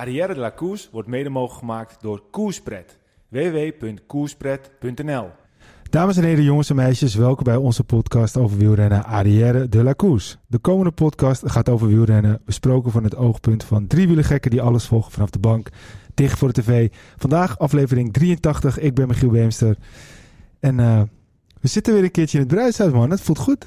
Arrière de la Koers wordt mede mogelijk gemaakt door Koerspret. www.koerspret.nl Dames en heren, jongens en meisjes, welkom bij onze podcast over wielrennen Arrière de la Course. De komende podcast gaat over wielrennen, besproken van het oogpunt van drie wielergekken die alles volgen vanaf de bank, dicht voor de tv. Vandaag aflevering 83, ik ben Michiel Beemster. En eh, we zitten weer een keertje in het bruishuis, man. Het voelt goed.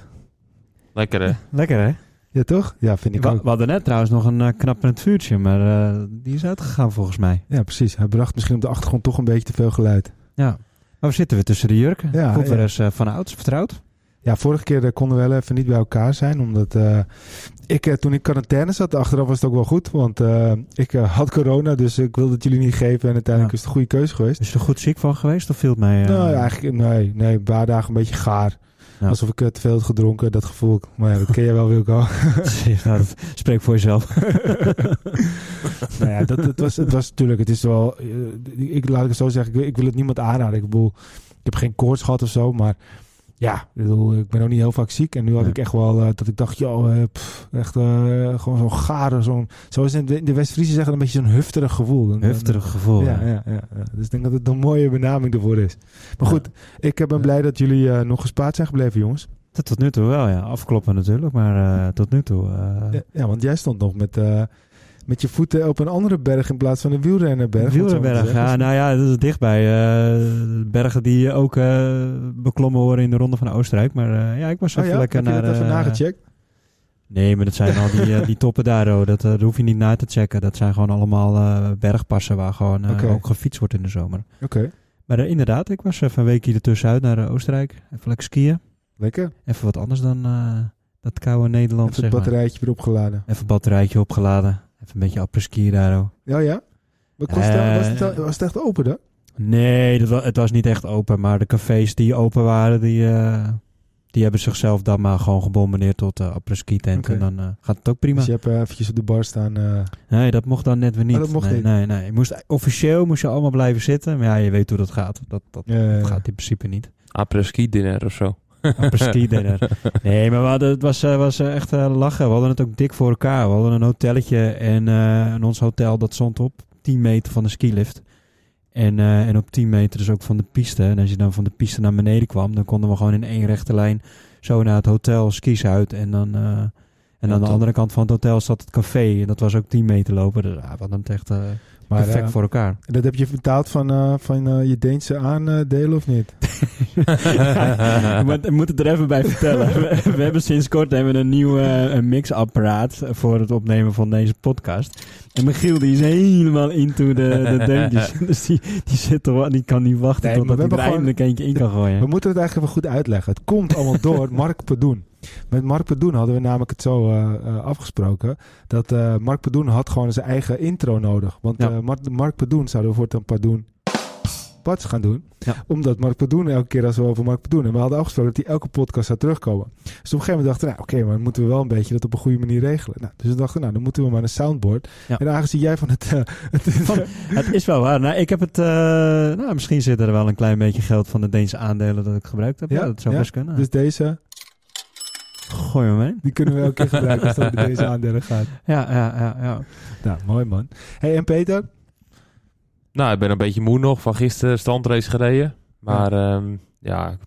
Lekker hè? Lekker hè? Ja, toch? Ja, vind ik We, ook. we hadden net trouwens nog een uh, knapperend vuurtje, maar uh, die is uitgegaan volgens mij. Ja, precies. Hij bracht misschien op de achtergrond toch een beetje te veel geluid. Ja. Maar we zitten weer tussen de jurken. Ja, Voelt ja. eens uh, van ouds vertrouwd. Ja, vorige keer konden we wel even niet bij elkaar zijn. Omdat uh, ik uh, toen ik quarantaine zat, achteraf was het ook wel goed. Want uh, ik had corona, dus ik wilde het jullie niet geven. En uiteindelijk ja. is het een goede keuze geweest. Is je er goed ziek van geweest of viel het mij? Nou, eigenlijk nee. Nee, een paar dagen een beetje gaar. Ja. Alsof ik te veel had gedronken, dat gevoel. Maar ja, dat ken jij wel, Wilco. ja, spreek voor jezelf. nou ja, dat, het, was, het was natuurlijk, het is wel, ik, laat ik het zo zeggen, ik, ik wil het niemand aanraden. Ik bedoel, ik heb geen koorts gehad of zo, maar ja, ik, bedoel, ik ben ook niet heel vaak ziek. En nu had ik echt wel uh, dat ik dacht, joh, uh, pff, echt uh, gewoon zo'n gare, zo'n, zoals in de, in de West-Friese zeggen, een beetje zo'n hufterig gevoel. Een, hufterig gevoel. Ja, ja. Ja, ja, Dus ik denk dat het een mooie benaming ervoor is. Maar goed, ik ben blij dat jullie nog gespaard zijn gebleven, jongens. Tot, tot nu toe wel, ja. Afkloppen natuurlijk, maar tot nu toe. Ja, want jij stond nog met met je voeten op een andere berg in plaats van een wielrennerberg. Wielrenberg, ja. Nou ja, dat is dichtbij. Uh, bergen die ook uh, beklommen worden in de Ronde van Oostenrijk. Maar uh, ja, ik was even oh ja? lekker Heb je naar... dat even nagecheckt? Nee, maar dat zijn al die, die toppen daar. Oh. Dat, dat hoef je niet na te checken. Dat zijn gewoon allemaal bergpassen waar gewoon okay. ook gefietst wordt in de zomer. Oké. Okay. Maar inderdaad, ik was even een weekje ertussenuit naar Oostenrijk. Even lekker skiën. Lekker. Even wat anders dan dat koude Nederland, Even het zeg batterijtje weer opgeladen. Even een batterijtje opgeladen. Even een beetje apres-ski daar. Oh. Ja, ja? Uh, was, het, was het echt open dan? Nee, dat was, het was niet echt open. Maar de cafés die open waren, die, uh, die hebben zichzelf dan maar gewoon gebombardeerd tot uh, apres-ski tent. Okay. En dan uh, gaat het ook prima. Dus je hebt eventjes op de bar staan? Nee, dat mocht dan net weer niet. Oh, dat mocht nee, niet? Nee, nee. Je moest, officieel moest je allemaal blijven zitten. Maar ja, je weet hoe dat gaat. Dat, dat, ja, dat gaat in principe niet. Apres-ski dinner of zo. Apres-ski dinner. Nee, maar we hadden, het was, uh, was uh, echt uh, lachen. We hadden het ook dik voor elkaar. We hadden een hotelletje en, en ons hotel dat stond op 10 meter van de skilift. En, en op 10 meter dus ook van de piste. En als je dan van de piste naar beneden kwam, dan konden we gewoon in één rechte lijn zo naar het hotel skis uit. En dan, en ja, aan de andere kant van het hotel zat het café. En dat was ook 10 meter lopen. Dus, we hadden het echt maar, perfect voor elkaar. Dat heb je betaald van, uh, van uh, je Deense aandelen of niet? ik moet het er even bij vertellen. We, we hebben sinds kort hebben een nieuw uh, mixapparaat voor het opnemen van deze podcast. En Michiel die is helemaal into de, de deuntjes. dus die, die, zit er, die kan niet wachten nee, tot hij er eindelijk eentje in kan gooien. We moeten het eigenlijk even goed uitleggen. Het komt allemaal door Mark Padoen. Met Mark Padoen hadden we namelijk het zo uh, uh, afgesproken. Dat uh, Mark Padoen had gewoon zijn eigen intro nodig. Want ja. Mark, Mark Padoen zouden we voortaan Padoen Pats gaan doen. Ja. Omdat Mark Padoen elke keer als we over Mark Padoen. En we hadden afgesproken dat hij elke podcast zou terugkomen. Dus op een gegeven moment dachten we, nou oké, okay, maar dan moeten we wel een beetje dat op een goede manier regelen. Nou, dus we dachten, nou dan moeten we maar een soundboard. Ja. En aangezien jij van het... het, van, het, is wel waar. Nou, ik heb het... nou, misschien zit er wel een klein beetje geld van de Deense aandelen dat ik gebruikt heb. Ja, ja dat zou best kunnen. Dus deze... Gooi hem. Die kunnen we elke keer gebruiken als het over deze aandelen gaat. Ja, ja, ja, ja. Nou, mooi man. hey, en Peter? Nou, ik ben een beetje moe nog van gisteren strandrace gereden. Maar ja, um, ja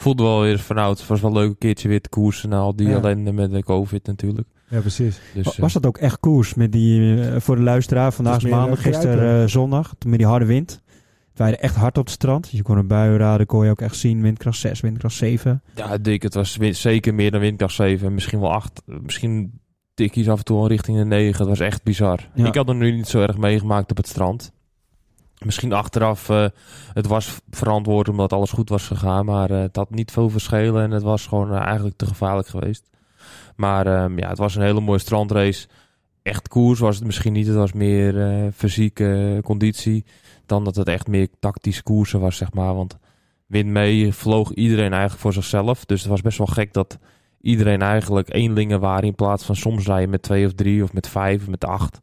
voelde wel weer vanuit. Het was wel leuk een keertje weer te koersen na al die ja. ellende met de covid natuurlijk. Ja, precies. Dus, was dat ook echt koers met die, uh, voor de luisteraar? Vandaag is maandag, gisteren uh, zondag, met die harde wind. Waaide echt hard op het strand. Je kon een bui raden, kon je ook echt zien. Windkracht 6, windkracht 7. Ja, dik. Het was zeker meer dan windkracht 7. Misschien wel 8. Misschien tikkies af en toe richting de 9. Het was echt bizar. Ja. Ik had er nu niet zo erg meegemaakt op het strand. Misschien achteraf, uh, het was verantwoord omdat alles goed was gegaan. Maar uh, het had niet veel verschillen en het was gewoon uh, eigenlijk te gevaarlijk geweest. Maar um, ja, het was een hele mooie strandrace. Echt koers was het misschien niet. Het was meer fysieke conditie dan dat het echt meer tactisch koersen was, zeg maar. Want wind mee vloog iedereen eigenlijk voor zichzelf. Dus het was best wel gek dat iedereen eigenlijk eenlingen waren... in plaats van soms rijden met twee of drie of met vijf of met acht.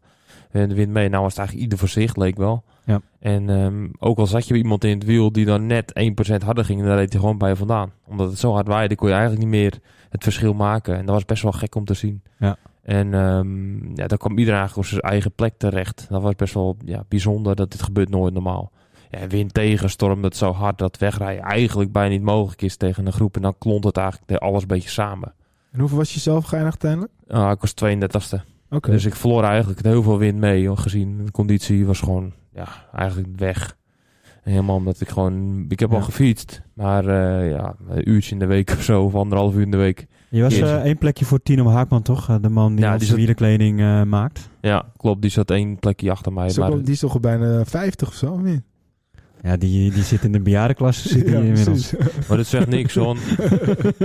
En de wind mee, nou was het eigenlijk ieder voor zich, leek wel. Ja. En um, ook al zat je iemand in het wiel die dan net 1% harder ging... dan reed hij gewoon bij je vandaan. Omdat het zo hard waaide, kon je eigenlijk niet meer het verschil maken. En dat was best wel gek om te zien. Ja. En um, ja, dan kwam iedereen eigenlijk op zijn eigen plek terecht. Dat was best wel ja, bijzonder, dat dit gebeurt nooit normaal. Ja, wind tegen, storm het zo hard dat wegrijden eigenlijk bijna niet mogelijk is tegen een groep. En dan klont het eigenlijk alles een beetje samen. En hoeveel was je zelf geëindigd uiteindelijk? Uh, ik was 32e. Okay. Dus ik verloor eigenlijk heel veel wind mee, gezien de conditie was gewoon ja, eigenlijk weg. Helemaal omdat ik gewoon... Ik heb al gefietst, maar uh, ja, een uurtje in de week of zo, of anderhalf uur in de week. Je was uh, één plekje voor Tino Haakman, toch? Uh, de man die ja, die wielerkleding uh, maakt. Ja, klopt. Die zat één plekje achter mij. Zo, maar... Die is toch al bijna 50 of zo, of niet? Ja, die, die zit in de bejaardenklasse zit ja, inmiddels. maar dat zegt niks, hoor.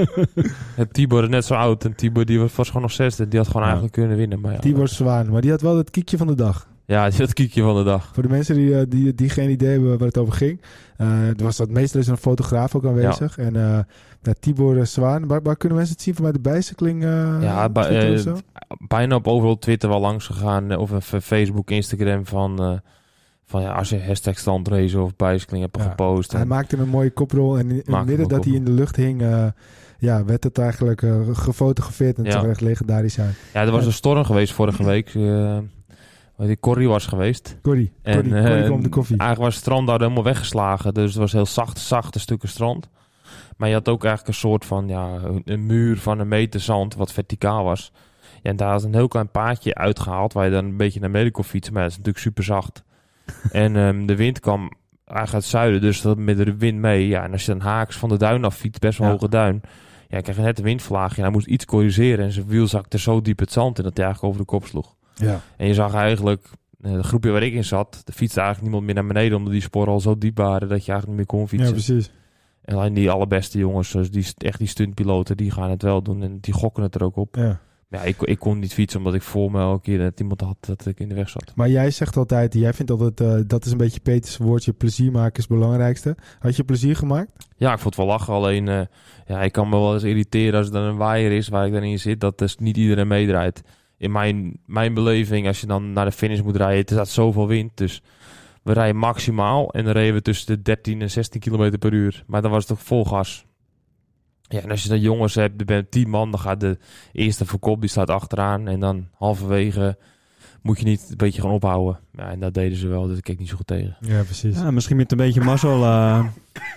Tibor is net zo oud. En Tibor die was, was gewoon nog zesde. Die had gewoon ja. eigenlijk kunnen winnen. Maar ja, Tibor Zwaan. Maar die had wel het kiekje van de dag. Ja, het kiekje van de dag. Voor de mensen die, uh, die, die geen idee hebben waar het over ging. Uh, er was dat meestal is een fotograaf ook aanwezig. Ja. En uh, Tibor Zwaan. Waar, waar, kunnen mensen het zien? Van bij de bijcycling? ja, bijna op overal Twitter wel langs gegaan. Of Facebook, Instagram van van ja, als je hashtag standrace of bicycling hebt gepost. Hij maakte een mooie koprol en in het midden dat hij in de lucht hing, uh, ja, werd het eigenlijk uh, gefotografeerd en ja. echt legendarisch zijn. Ja, er was een storm geweest vorige week. Uh, die Corrie was geweest. Corrie, en, Corrie, Corrie kwam de koffie. Eigenlijk was het strand daar helemaal weggeslagen, dus het was heel zacht, zachte stukken strand. Maar je had ook eigenlijk een soort van, ja, een muur van een meter zand wat verticaal was. Ja, en daar is een heel klein paadje uitgehaald waar je dan een beetje naar beneden kon fietsen. Maar het is natuurlijk super zacht. en um, de wind kwam eigenlijk uit het zuiden, dus dat met de wind mee. Ja, en als je dan haaks van de duin af fietst, best wel hoge duin. Ja, krijg je net de windvlaag. En hij moest iets corrigeren en zijn wiel zakte zo diep het zand in dat hij eigenlijk over de kop sloeg. Ja. En je zag eigenlijk, eh, de groepje waar ik in zat, de fietste eigenlijk niemand meer naar beneden, omdat die sporen al zo diep waren dat je eigenlijk niet meer kon fietsen. Ja, precies. En alleen die allerbeste jongens, dus die, echt die stuntpiloten, die gaan het wel doen en die gokken het er ook op. Ja. Ja, ik, ik kon niet fietsen omdat ik voor me elke keer dat iemand had dat ik in de weg zat. Maar jij zegt altijd, jij vindt altijd, uh, dat is een beetje Peters woordje, plezier maken is het belangrijkste. Had je plezier gemaakt? Ja, ik vond het wel lachen. Alleen, uh, ja, ik kan me wel eens irriteren als er dan een waaier is waar ik dan in zit, dat dus niet iedereen meedraait. In mijn, mijn beleving, als je dan naar de finish moet rijden, er staat zoveel wind, dus we rijden maximaal en dan reden we tussen de 13 en 16 km per uur. Maar dan was het toch vol gas. Ja, en als je dan jongens hebt, er bent tien man, dan gaat de eerste verkop, die staat achteraan. En dan halverwege moet je niet een beetje gaan ophouden. Ja, en dat deden ze wel, dus ik keek niet zo goed tegen. Ja, precies. Ja, misschien met een beetje mazzel. Uh,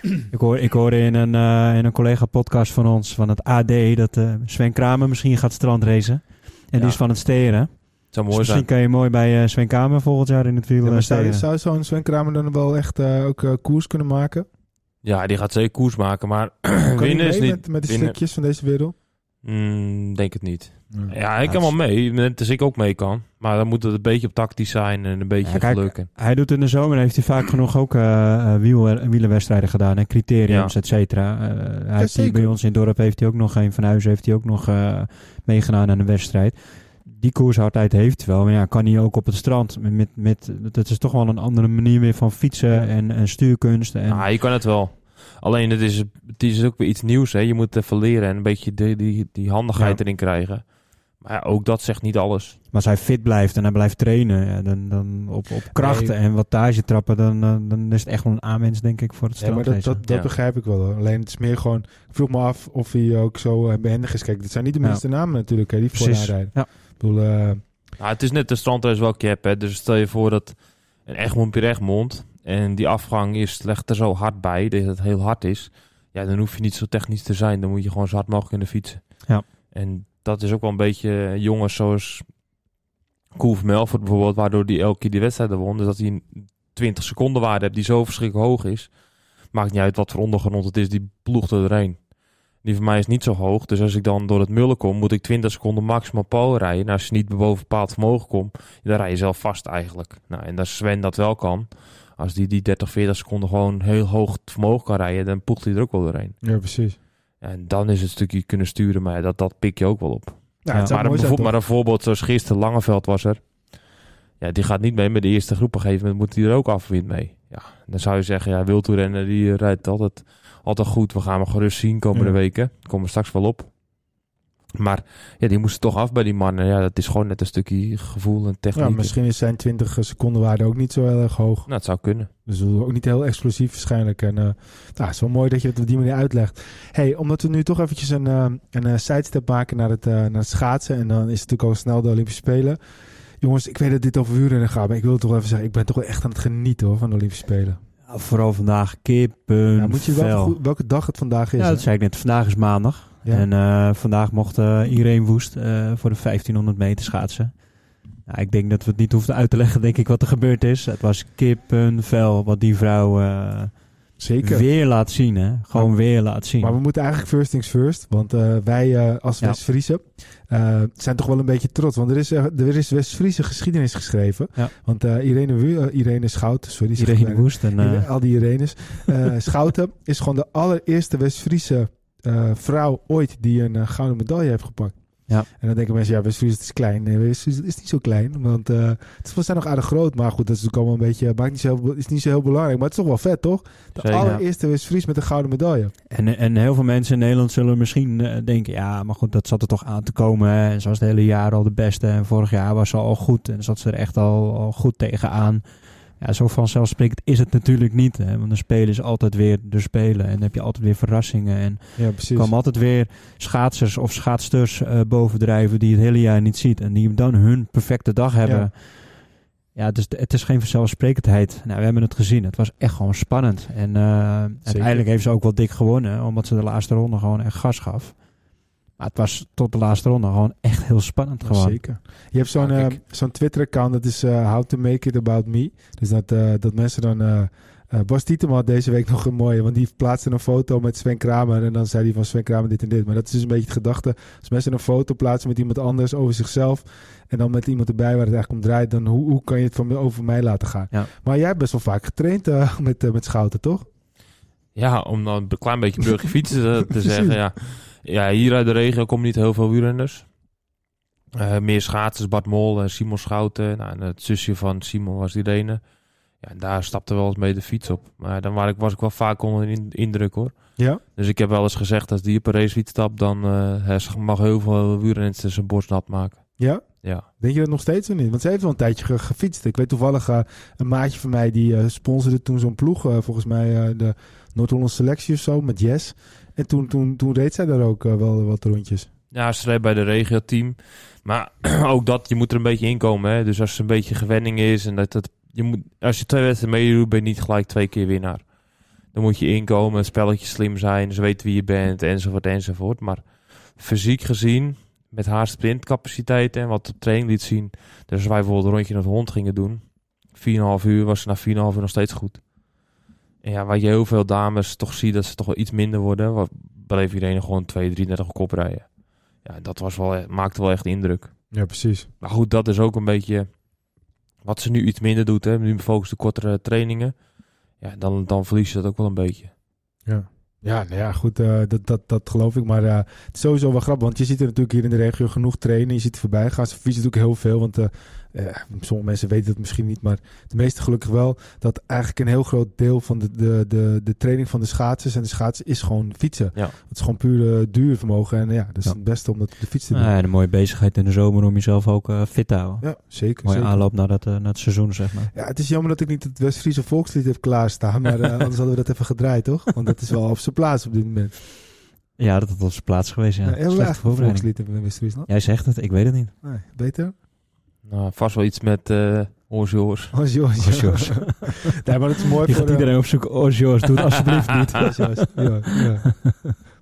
ik, hoor, ik hoorde in een, uh, in een collega-podcast van ons, van het AD, dat uh, Sven Kramer misschien gaat strandracen. En die is van het steren. Zou mooi dus misschien kan je mooi bij Sven Kramer volgend jaar in het wiel ja, zou, zou zo'n Sven Kramer dan wel echt ook koers kunnen maken? Ja, die gaat zeker koers maken, maar winnen is niet... Met, met de stukjes van deze wereld? Mm, denk het niet. Ja, ja ik kan wel mee, net als ik ook mee kan. Maar dan moet het een beetje op tactisch zijn en een beetje ja. Hij doet in de zomer, heeft hij vaak genoeg ook uh, wiel, wielenwedstrijden gedaan en criteriums, ja. et cetera. Uh, hij heeft bij ons in het dorp heeft hij ook nog, een van huizen heeft hij ook nog uh, meegedaan aan een wedstrijd die koershardheid heeft wel. Maar ja, kan hij ook op het strand. Met, met, dat is toch wel een andere manier weer van fietsen en, en stuurkunst. En... Ah, je kan het wel. Alleen het is, het is ook weer iets nieuws. Hè? Je moet even leren en een beetje die, die, die handigheid erin krijgen. Maar ja, ook dat zegt niet alles. Maar als hij fit blijft en hij blijft trainen, ja, dan, dan op, op krachten nee. en wattage trappen, dan, dan is het echt wel een aanwens, denk ik, voor het ja, maar dat, dat, dat begrijp ik wel. Alleen het is meer gewoon, ik vroeg me af of hij ook zo uh, behendig is. Kijk, dit zijn niet de minste namen natuurlijk, hè, die rijden. Ja. Ik bedoel, uh... ja, het is net de strandrace wel cap, hè. Dus stel je voor dat een Egmond Pieregmond en die afgang is, legt er zo hard bij, dat het heel hard is. Ja, dan hoef je niet zo technisch te zijn. Dan moet je gewoon zo hard mogelijk kunnen fietsen. Ja. En dat is ook wel een beetje jongens zoals Koef Melford bijvoorbeeld, waardoor die elke keer die wedstrijden won. Dus dat hij een 20 seconden waarde hebt die zo verschrikkelijk hoog is. Maakt niet uit wat voor ondergrond het is, die ploegt er doorheen. Die van mij is niet zo hoog. Dus als ik dan door het mullen kom, moet ik 20 seconden maximaal power rijden. En als je niet boven bepaald vermogen komt, dan rij je zelf vast eigenlijk. Nou, en als Sven dat wel kan, als die die 30, 40 seconden gewoon heel hoog vermogen kan rijden, dan poegt hij er ook wel doorheen. Ja, precies. En dan is het stukje kunnen sturen, maar dat, dat pik je ook wel op. Ja, maar, een, maar een voorbeeld zoals gisteren, Langeveld was er. Ja, die gaat niet mee met de eerste groep. Op een gegeven moment moet hij er ook afwind mee. Ja, dan zou je zeggen, ja, Wildtoerennen die rijdt altijd, altijd goed. We gaan hem gerust zien komende ja. weken. Komen we straks wel op. Maar ja, die moesten toch af bij die mannen. Ja, dat is gewoon net een stukje gevoel en techniek. Ja, misschien is zijn 20 seconden waarde ook niet zo heel erg hoog. Nou, het zou kunnen. Dus ook niet heel explosief waarschijnlijk. En uh, nou, het is wel mooi dat je het op die manier uitlegt. hey, omdat we nu toch eventjes een, uh, een uh, sidestep maken naar het, naar het schaatsen. En dan is het natuurlijk al snel de Olympische Spelen. Jongens, ik weet dat dit over wielrennen gaat. Maar ik wil toch wel even zeggen, ik ben toch wel echt aan het genieten hoor, van de Olympische Spelen. Ja, vooral vandaag kippen, ja, moet je wel welke dag het vandaag is? Ja, dat zei ik net. Vandaag is maandag. Ja. En uh, vandaag mocht uh, Irene Woest uh, voor de 1500 meter schaatsen. Nou, ik denk dat we het niet hoeven uit te leggen, denk ik, wat er gebeurd is. Het was kippenvel wat die vrouw Zeker. weer laat zien. Hè? Gewoon maar, weer laat zien. Maar we moeten eigenlijk first things first. Want wij als ja. West-Friese zijn toch wel een beetje trots. Want er is, er is West-Friese geschiedenis geschreven. Ja. Want Irene, Irene Schouten, sorry. Irene Woest. En, al die Irenes. Schouten is gewoon de allereerste West-Friese uh, vrouw ooit die een uh, gouden medaille heeft gepakt. Ja. En dan denken mensen, ja, West-Friesland is klein. Nee, West-Friesland is niet zo klein. Want uh, het zijn nog aardig groot. Maar goed, dat is natuurlijk allemaal een beetje... Maakt niet zo heel, is niet zo heel belangrijk. Maar het is toch wel vet, toch? De allereerste West-Fries met een gouden medaille. En, en heel veel mensen in Nederland zullen misschien uh, denken... Ja, maar goed, dat zat er toch aan te komen. Hè? En ze was het hele jaar al de beste. En vorig jaar was ze al goed. En zat ze er echt al, al goed tegenaan. Ja, zo vanzelfsprekend is het natuurlijk niet. Hè? Want de spelen is altijd weer de spelen. En dan heb je altijd weer verrassingen. En ja, precies. er komen altijd weer schaatsers of schaatsters uh, bovendrijven die het hele jaar niet ziet. En die dan hun perfecte dag hebben. Ja, ja dus het is geen vanzelfsprekendheid. Nou, we hebben het gezien. Het was echt gewoon spannend. En uh, uiteindelijk heeft ze ook wel dik gewonnen. Omdat ze de laatste ronde gewoon echt gas gaf. Maar het was tot de laatste ronde gewoon echt heel spannend ja, gewoon. Zeker. Je hebt zo'n uh, zo'n Twitter-account, dat is uh, How to Make It About Me. Dus dat, uh, dat mensen dan... Uh, Bas Tietema had deze week nog een mooie, want die plaatste een foto met Sven Kramer en dan zei hij van Sven Kramer dit en dit. Maar dat is dus een beetje het gedachte. Als mensen een foto plaatsen met iemand anders over zichzelf en dan met iemand erbij waar het eigenlijk om draait, dan hoe, hoe kan je het van over mij laten gaan? Ja. Maar jij hebt best wel vaak getraind uh, met, uh, met Schouten, toch? Ja, om dan een klein beetje brugje fietsen te, te zeggen, ja. Ja, hier uit de regio komen niet heel veel wielrenners. Uh, meer schaatsers, Bart Mol en Simon Schouten. Nou, en het zusje van Simon was Irene. Ja, en daar stapte wel eens mee de fiets op. Maar dan was ik, was ik wel vaak onder in, indruk hoor. Ja? Dus ik heb wel eens gezegd, als die op een racefiets stapt, dan uh, mag heel veel wielrenners zijn borst nat maken. Ja? Ja. Denk je dat nog steeds of niet? Want ze heeft wel een tijdje ge gefietst. Ik weet toevallig uh, een maatje van mij die uh, sponsorde toen zo'n ploeg. Uh, volgens mij de Noord-Hollandse selectie of zo met Jess. En toen, toen, toen reed zij daar ook wel wat rondjes. Ja, ze reed bij de regio-team. Maar ook dat, je moet er een beetje inkomen. Hè? Dus als het een beetje gewenning is en dat, dat je moet, als je twee wedstrijden meedoet, ben je niet gelijk twee keer winnaar. Dan moet je inkomen, het spelletje slim zijn, ze weten wie je bent, enzovoort, enzovoort. Maar fysiek gezien, met haar sprintcapaciteit en wat op training liet zien. Dus als wij bijvoorbeeld een rondje naar de hond gingen doen, 4,5 uur was ze na 4,5 uur nog steeds goed. En ja, waar je heel veel dames toch ziet dat ze toch wel iets minder worden, bleef iedereen gewoon 2, 33 op kop rijden. Ja, dat was wel, maakte wel echt indruk. Ja, precies. Maar goed, dat is ook een beetje wat ze nu iets minder doet. Hè. Nu focust de kortere trainingen. Ja, dan, dan verlies je dat ook wel een beetje. Ja. Ja, nou ja, goed, uh, dat, dat, dat geloof ik. Maar uh, het is sowieso wel grappig, want je ziet er natuurlijk hier in de regio genoeg trainen. Je ziet er voorbij gaan. Ze fietsen natuurlijk heel veel, want uh, sommige mensen weten het misschien niet, maar de meeste gelukkig wel. Dat eigenlijk een heel groot deel van de, de, de, de training van de schaatsers en de schaatsen is gewoon fietsen. Ja. Het is gewoon puur duurvermogen. En ja, dat is ja. het beste om dat de fiets te doen. Ja, een mooie bezigheid in de zomer om jezelf ook fit te houden. Ja, zeker. Mooie zeker. aanloop naar, dat, naar het seizoen, zeg maar. Ja, het is jammer dat ik niet het West-Friese volkslied heb klaarstaan, maar anders hadden we dat even gedraaid, toch? Want dat is wel op zijn plaats op dit moment. Ja, dat had op zijn plaats geweest, ja. ja in West-Friesland. Jij zegt het, ik weet het niet. Nee, beter? Nou, vast wel iets met uh. Orsjoors. Orsjoors. nee, maar het is mooi Je voor... gaat iedereen op zoek Orsjoors. Doe het alsjeblieft niet. Orsjoors. Ja, ja.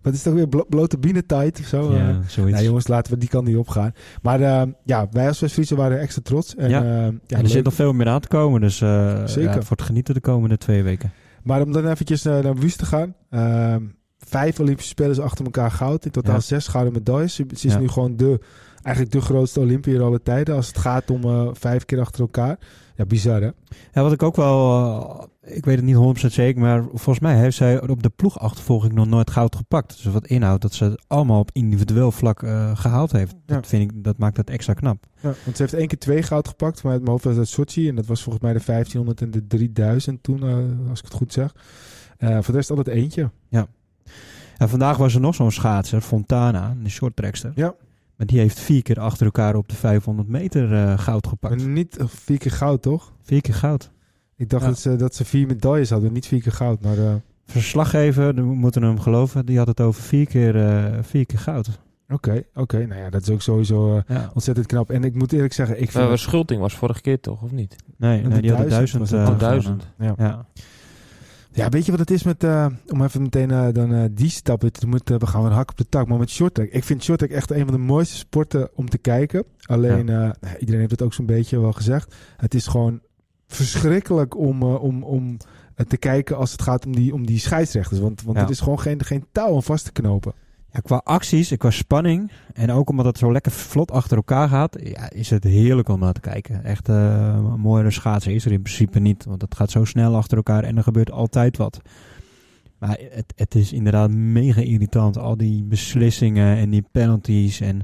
Maar het is toch weer blo blote bienentijd of zo? Ja, zoiets. Nou jongens, laten we die kant niet opgaan. Maar uh, ja, wij als West-Friese waren extra trots. En, ja. Uh, ja, en er leuk. zit nog veel meer aan te komen. Dus Zeker. Ja, voor het genieten de komende twee weken. Maar om dan eventjes naar Wust te gaan. ehm, vijf Olympische Spelers achter elkaar goud. In totaal Ja. zes gouden medailles. Ze ze is Ja. nu gewoon de, eigenlijk de grootste Olympiër aller tijden. Als het gaat om uh, vijf keer achter elkaar. Ja, bizar hè? Ja, wat ik ook wel, uh, ik weet het niet 100% zeker, maar volgens mij heeft zij op de ploegachtervolging nog nooit goud gepakt. Dus wat inhoudt dat ze het allemaal op individueel vlak uh, gehaald heeft. Ja. Dat, vind ik, dat maakt het extra knap. Ja, want ze heeft één keer twee goud gepakt. Maar uit mijn hoofd was dat Sochi. En dat was volgens mij de 1500 en de 3000 toen, uh, als ik het goed zeg. Uh, voor de rest altijd eentje. En vandaag was er nog zo'n schaatser, Fontana, de shorttrackster. Ja. Maar die heeft vier keer achter elkaar op de 500 meter eh, goud gepakt. Maar niet eh, vier keer goud, toch? Vier keer goud. Ik dacht Ja. dat, ze, dat ze vier medailles hadden, niet vier keer goud. Maar eh, Verslaggever, we moeten hem geloven, die had het over vier keer, eh, vier keer goud. oké, oké. Nou ja, dat is ook sowieso eh, Ja. ontzettend knap. En ik moet eerlijk zeggen, ik vind... Uh, Schulting was vorige keer toch, of niet? Nee, nee die duizend duizend. eh, Oh, duizend. gewonnen. ja. Ja. Ja, weet je wat het is met... eh, om even meteen eh, dan eh, die stap te doen. We gaan weer een hak op de tak. Maar met shorttrack. Ik vind shorttrack echt een van de mooiste sporten om te kijken. Alleen, nou, iedereen heeft het ook zo'n beetje wel gezegd. Het is gewoon verschrikkelijk om, om, om te kijken als het gaat om die, om die scheidsrechters. Want, want Ja. er is gewoon geen, geen touw aan vast te knopen. Qua acties qua spanning. En ook omdat het zo lekker vlot achter elkaar gaat. Ja, is het heerlijk om naar te kijken. Echt eh, een mooiere schaatsen is er in principe niet. Want het gaat zo snel achter elkaar en er gebeurt altijd wat. Maar het, het is inderdaad mega irritant. Al die beslissingen en die penalties. En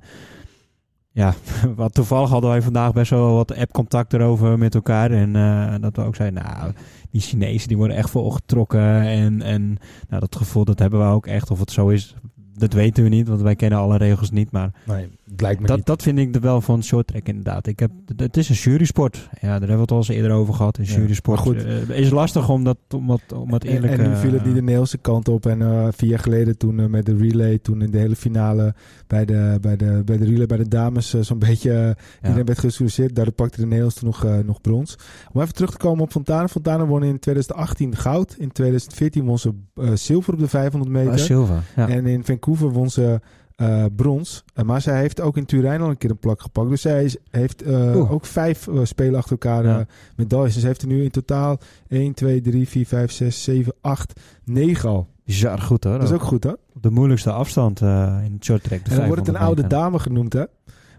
ja, wat toevallig hadden wij vandaag best wel wat app-contact erover met elkaar. En eh, dat we ook zeiden, nou, die Chinezen die worden echt volgetrokken. En, en nou, dat gevoel, dat hebben we ook echt. Of het zo is, dat weten we niet, want wij kennen alle regels niet. Maar Nee, me dat, niet. dat vind ik er wel van short track inderdaad. Ik heb, het is een jurysport. Ja, daar hebben we het al eens eerder over gehad. Een Ja, jurysport maar goed. eh, is lastig om dat, om dat, om eerlijk... en, en nu eh, viel het niet de Nederlandse kant op. En eh, vier jaar geleden toen met de relay, toen in de hele finale bij de, bij de, bij de relay, bij de dames, zo'n beetje ja. iedereen werd geïntroduceerd. Daardoor pakte de Nederlands toen nog, nog brons. Om even terug te komen op Fontana. Fontana won in 2018 goud. In 2014 won ze zilver op de 500 meter. Ah. Ja. En in Vancouver won ze eh, brons. Eh, maar zij heeft ook in Turijn al een keer een plak gepakt. Dus zij is, heeft eh, Oeh. ook vijf eh, spelen achter elkaar Ja. medailles. Dus ze heeft er nu in totaal 1, 2, 3, 4, 5, 6, 7, 8, 9 al. Bizar goed hoor. Dat is ook goed, hè? Op de moeilijkste afstand eh, in het short track. de En dan wordt het een 500 oude dame genoemd, hè?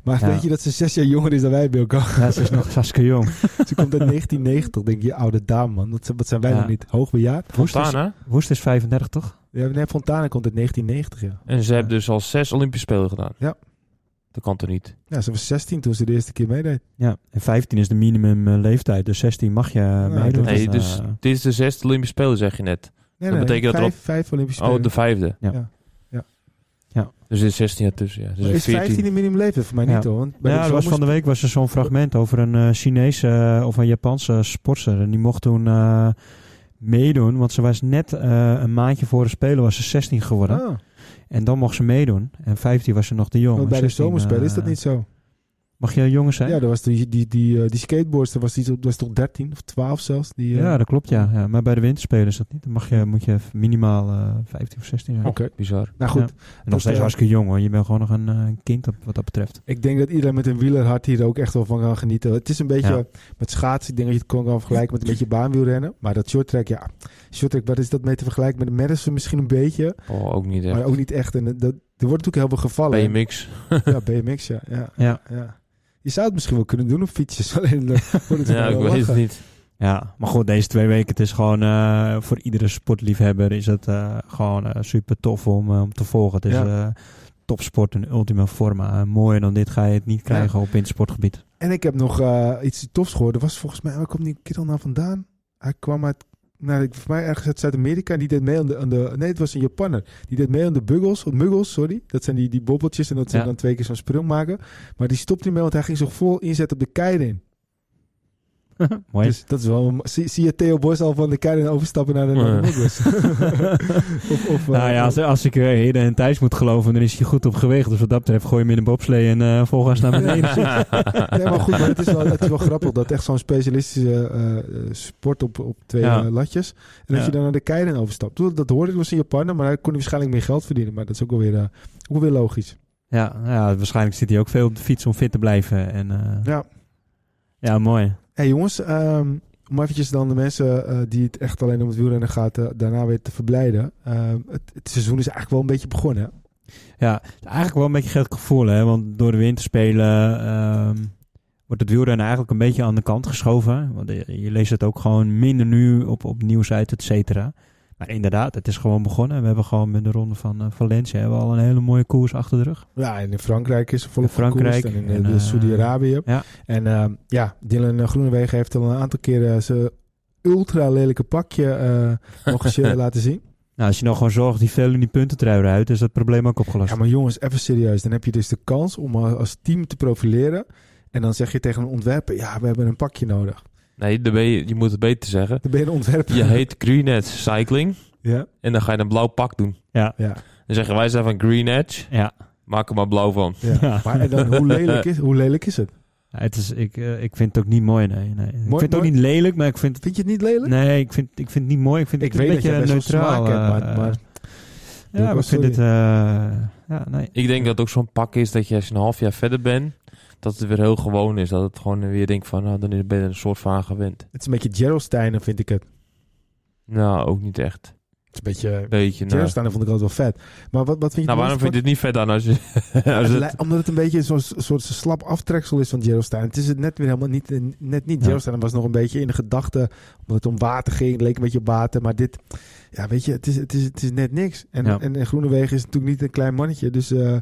Maar Ja. weet je dat ze zes jaar jonger is dan wij, Bilko? Ja, ze is nog hartstikke jong. ze komt uit 1990. denk je, oude dame, man. Dat, wat zijn wij Ja. nog niet? Hoogbejaard? Woest is. Woest is 35 toch? Ja, nee, Fontana komt uit 1990, ja. En ze hebben dus al zes Olympische Spelen gedaan. Ja. Dat kan toch niet? Ja, ze was 16 toen ze de eerste keer meedeed. Ja, en 15 is de minimum eh, leeftijd. Dus 16 mag je dat meedoen. Nee, Eh, dus dit is de zesde Olympische Spelen, zeg je net. Nee, Dat nee, betekent dat er vijf, vijf Olympische Oh, Spelen. de vijfde. Ja. Ja. Dus er is 16 jaar tussen, ja. Dus is 14. 15 de minimum leeftijd? Voor mij Ja. niet, hoor. Want bij ja, was van de week was er zo'n fragment over een eh, Chinese eh, of een Japanse sportster. En die mocht toen eh, meedoen, want ze was net eh, een maandje voor de Spelen was ze 16 geworden. Ah, En dan mocht ze meedoen. En 15 was ze nog te jong. want bij de 16, zomerspelen is dat eh, niet zo. Mag je jonger zijn? Ja, dat was die, die, die, eh, die skateboardster was, die, dat was toch 13 of 12 zelfs? Die, eh, Ja, dat klopt, ja. ja. Maar bij de winterspelen is dat niet. Dan mag je, moet je minimaal eh 15 of 16 zijn. Oké. Bizar. Nou goed, Ja. En nog steeds eh, hartstikke jong hoor. Je bent gewoon nog een, eh, een kind op, wat dat betreft. ik denk dat iedereen met een wielerhart hier ook echt wel van kan genieten. Het is een beetje Ja. met schaatsen. Ik denk dat je het kon kan vergelijken met een beetje baanwielrennen. Maar dat shorttrack, ja. Shorttrack, wat is dat mee te vergelijken met de Madison misschien een beetje? Oh, ook niet, hè. Maar ook niet echt. En dat, er wordt natuurlijk heel veel gevallen. BMX. Ja, BMX, ja. ja, Ja. Je zou het misschien wel kunnen doen op fietsjes. Alleen wordt het Ja, ik weet het niet. Ja, maar goed, deze twee weken, het is gewoon eh, voor iedere sportliefhebber is het eh, gewoon eh, super tof om, eh, om te volgen. Het is Ja. eh, topsport in ultima forma. Eh, mooier dan dit ga je het niet krijgen op wintersportgebied. En ik heb nog eh, iets tofs gehoord. Er was volgens mij, waar komt die kerel nou vandaan? Hij kwam uit, nou, ik- voor mij ergens uit Zuid-Amerika. Die deed mee aan de, aan de, nee, het was een Japanner. Die deed mee aan de buggles, of muggles, sorry. Dat zijn die, die bobbeltjes en dat ze Ja. dan twee keer zo'n sprong maken. Maar die stopte niet mee, want hij ging zich vol inzetten op de keirin. Mooi. Dus dat is wel, zie, zie je Theo Bos al van de keirin overstappen naar de, naar de muggles? of, of, eh, nou ja, als, als ik uh, Hede en Thijs moet geloven, dan is hij goed op geweest. Dus wat dat betreft gooi je hem in een bobslee en eh volgens naar beneden. nee, maar goed, maar het is wel, het is wel grappig dat echt zo'n specialistische eh, eh, sport op, op twee Ja. eh, latjes. En dat Ja. je dan naar de keirin overstapt. Dat, dat hoorde ik, was in Japan, maar hij kon hij waarschijnlijk meer geld verdienen. Maar dat is ook wel weer, eh, ook weer logisch. ja, ja, waarschijnlijk zit hij ook veel op de fiets om fit te blijven. En, eh, Ja. ja, mooi. Hey, jongens, ehm, om eventjes dan de mensen eh, die het echt alleen om het wielrennen gaat, eh, daarna weer te verblijden. Ehm, het, het seizoen is eigenlijk wel een beetje begonnen. Ja, eigenlijk wel een beetje gek gevoel, hè? Want door de winterspelen ehm wordt het wielrennen eigenlijk een beetje aan de kant geschoven. Want je, leest het ook gewoon minder nu op, op nieuws uit, et cetera. Maar inderdaad, het is gewoon begonnen. We hebben gewoon met de ronde van eh, Valencia hebben we al een hele mooie koers achter de rug. Ja, en in Frankrijk is er volop Frankrijk en in eh, Saudi-Arabië. ja. En ja, Dylan Groenewegen heeft al een aantal keren zijn ultra lelijke pakje nog eens laten zien. Nou, als je nou gewoon zorgt die veel in die puntentrui rijdt, is dat probleem ook opgelost. Ja, maar jongens, even serieus. Dan heb je dus de kans om als team te profileren. En dan zeg je tegen een ontwerper, ja, we hebben een pakje nodig. Nee, ben je, je moet het beter zeggen. Dan ben je een ontwerper. Je heet Green Edge Cycling. Ja. En dan ga je een blauw pak doen. Ja. ja. Dan zeggen wij zijn van Green Edge. Ja. Maak er maar blauw van. Ja. Ja. Maar en dan, hoe, lelijk is, hoe lelijk is het? Ja, het is, ik, eh, ik vind het ook niet mooi, nee. nee. ik Mooi- vind het ook niet lelijk, maar ik vind. Vind je het niet lelijk? Nee, ik vind, ik vind het niet mooi. Ik vind ik het een weet dat je beetje neutraal. smaak hebt, eh, maar, maar ja, maar ik vind het... eh, ja, nee. Ik denk dat het ook zo'n pak is dat je als je een half jaar verder bent, dat het weer heel gewoon is. Dat het gewoon weer denkt van, nou, dan ben je er een soort van aan gewend. het is een beetje Gerolsteiner, vind ik het. Nou, ook niet echt. Het is een beetje... Beetje, nou. Gerolsteiner vond ik altijd wel vet. Maar wat, wat vind je Nou, waarom vind je het niet vet aan als je... als Het Omdat het een beetje zo'n soort slap aftreksel is van Gerolsteiner. Het is het net weer helemaal niet... eh, Net niet. Ja. Was nog een beetje in de gedachte... Omdat het om water ging. Het leek een beetje op water. Maar dit... Ja, weet je, het is, het is, het is net niks. En, Ja. en, en Groenewegen is natuurlijk niet een klein mannetje. Dus eh, Ja,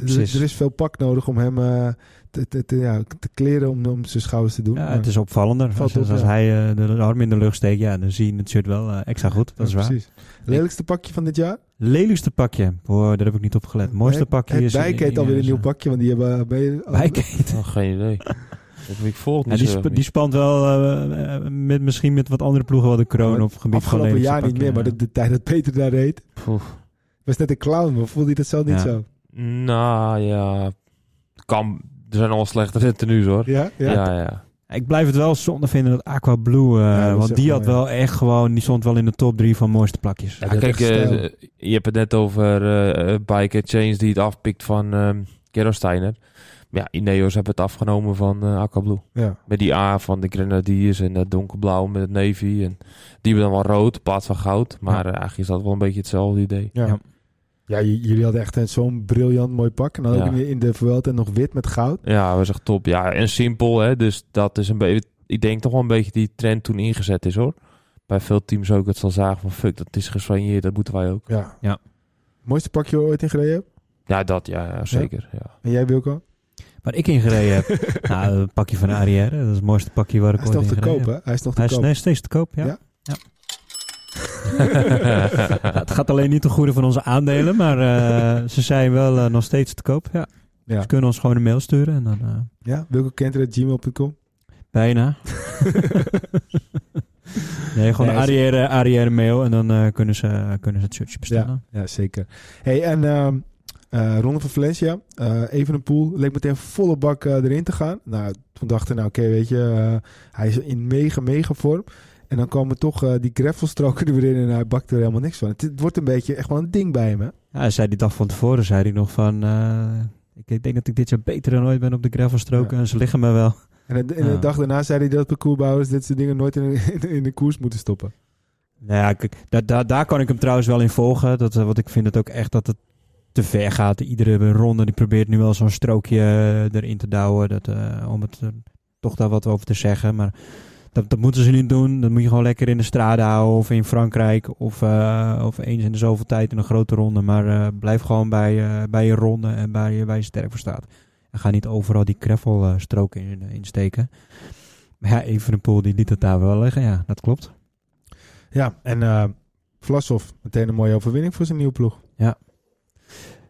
er, er is veel pak nodig om hem eh, te, te, te, ja, te kleren om, om zijn schouders te doen. Ja, het is opvallender. Als, op, als ja. hij eh, de, arm in de lucht steekt, ja, dan zie je het shirt wel eh, extra goed. Dat is waar. Precies. Lelijkste pakje van dit jaar? Lelijkste pakje. Boah, daar heb ik niet op gelet. Mooiste pakje het is... Bijke heeft alweer een nieuw pakje, want die hebben... eh, je, Bijkeet. oh, geen idee. Ik volg Ja, die, sp- die spant wel met, misschien met wat andere ploegen wel de kroon op het gebied van Afgelopen jaar niet meer, maar de, de tijd dat Peter daar reed... Was net een clown, maar voelde hij dat zelf niet Ja. zo? Nou ja, kan. Er zijn al slechtere tenues hoor. Ja? Ja? Ja, ja. Ik blijf het wel zonde vinden dat Aqua Blue, eh, Ja, dat want die wel, had ja. wel echt gewoon, die stond wel in de top drie van mooiste plakjes. Ja, Ja, dat kijk, eh, je hebt het net over eh Bike Change die het afpikt van ehm Gerolsteiner. Ja, Ineos hebben het afgenomen van Aqua Blue. Ja. Met die A van de Grenadiers en het donkerblauw met het navy. En die hebben dan wel rood in plaats van goud. Maar Ja. eigenlijk is dat wel een beetje hetzelfde idee. Ja. Ja. Ja, jullie hadden echt een- zo'n briljant mooi pak. En dan ook Ja. in de, in de Vuelta nog wit met goud. Ja, was echt top. Ja, en simpel hè. Dus dat is een beetje... Ik denk toch wel een beetje die trend toen ingezet is hoor. Bij veel teams ook het zal zagen van fuck, dat is gesoigneerd, dat moeten wij ook. Ja. Ja. Mooiste pakje ooit in gereden hebt? Ja, dat ja, ja zeker. Ja. En jij Wilco? Waar ik in gereden heb, nou, een pakje van Arrière, dat is het mooiste pakje waar ik Hij is ooit nog in te gereden koop, heb. hè? Hij is nog te Hij is koop. steeds te koop, ja. Ja? Het gaat alleen niet ten goede van onze aandelen, maar eh, ze zijn wel eh, nog steeds te koop. Ja. Ja. Ze kunnen ons gewoon een mail sturen en dan eh, Ja? Bijna. nee, gewoon Nee, een mail en dan kunnen, ze, kunnen ze het shirtje bestellen. Ja, zeker. Hey, en eh, Ronde van Valencia, even een pool, leek meteen volle bak erin te gaan. Nou, toen dachten we, nou oké, weet je, hij is in mega, mega vorm. En dan komen toch eh, die greffelstroken er weer in en hij bakt er helemaal niks van. Het, het wordt een beetje echt wel een ding bij hem, hè? Ja, hij zei die dag van tevoren, zei hij nog van... eh, ik, denk dat ik dit jaar beter dan ooit ben op de gravelstroken en ze liggen me wel. En de, en de Ja. dag daarna zei hij dat parcoursbouwers dit soort dingen nooit in, in, in de koers moeten stoppen. Nou ja, kijk, daar, daar, daar kan ik hem trouwens wel in volgen. Dat, eh, want ik vind het ook echt dat het te ver gaat. Iedere ronde die probeert nu wel zo'n strookje erin te douwen. Dat, om het toch daar wat over te zeggen. Maar dat, dat moeten ze niet doen. Dat moet je gewoon lekker in de straten houden. Of in Frankrijk. Of, eh, of eens in de zoveel tijd in een grote ronde. Maar eh, blijf gewoon bij, eh, bij je ronde en bij, je- waar je sterk voor staat. En ga niet overal die greffelstroken in, insteken. Maar ja, Evenepoel die liet het daar wel liggen. Ja, dat klopt. Ja, en Vlasov, meteen een mooie overwinning voor zijn nieuwe ploeg.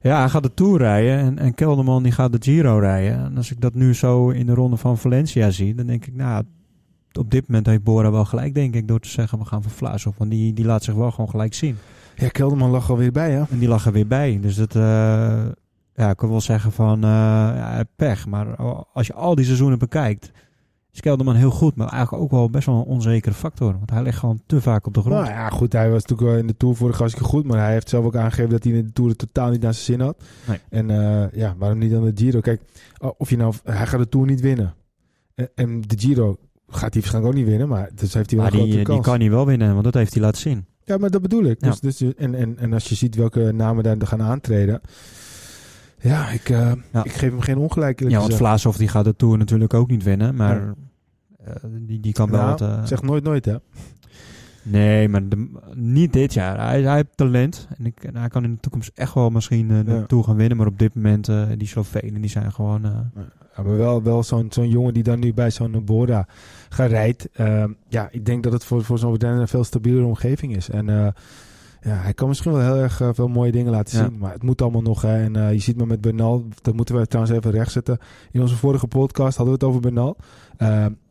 Ja, hij gaat de Tour rijden en, en Kelderman die gaat de Giro rijden. En als ik dat nu zo in de ronde van Valencia zie, dan denk ik, nou, op dit moment heeft Bora wel gelijk, denk ik, door te zeggen, we gaan voor Vlaasov. Want die, die laat zich wel gewoon gelijk zien. Ja, Kelderman lag alweer bij, hè? En die lag er weer bij. Dus dat, eh, ja, ik kan wel zeggen van, eh, ja, pech. Maar als je al die seizoenen bekijkt, is Kelderman heel goed, maar eigenlijk ook wel best wel een onzekere factor. Want hij ligt gewoon te vaak op de grond. Nou ja, goed, hij was natuurlijk wel in de Tour vorig hartstikke goed. Maar hij heeft zelf ook aangegeven dat hij in de Tour het totaal niet naar zijn zin had. Nee. En eh, ja, waarom niet dan de Giro? Kijk, of je nou, hij gaat de Tour niet winnen. En, en de Giro gaat hij waarschijnlijk ook niet winnen. Maar dus heeft hij wel maar een grote die, die kans. kan hij wel winnen, want dat heeft hij laten zien. Ja, maar dat bedoel ik. Ja. Dus, dus, en, en, en als je ziet welke namen daar gaan aantreden. Ja, ik, eh, Ja. ik geef hem geen ongelijk. Ja, want. Vlaasov die gaat de Tour natuurlijk ook niet winnen, maar eh, die, die kan wel Nou, wat... eh, Zeg nooit nooit, hè? Nee, maar de- niet dit jaar. Hij, hij heeft talent en, ik, en hij kan in de toekomst echt wel misschien eh, de Ja. Tour gaan winnen, maar op dit moment, eh, die Slovenen, die zijn gewoon... eh, Ja, maar wel, wel zo'n zo'n jongen die dan nu bij zo'n Bora gaat rijdt. Ehm, ja, ik denk dat het voor, voor zo'n een veel stabielere omgeving is. En eh, ja, hij kan misschien wel heel erg eh, veel mooie dingen laten Ja. zien. Maar het moet allemaal nog. Hè. En eh, je ziet me met Bernal. Dat moeten we trouwens even rechtzetten. In onze vorige podcast hadden we het over Bernal.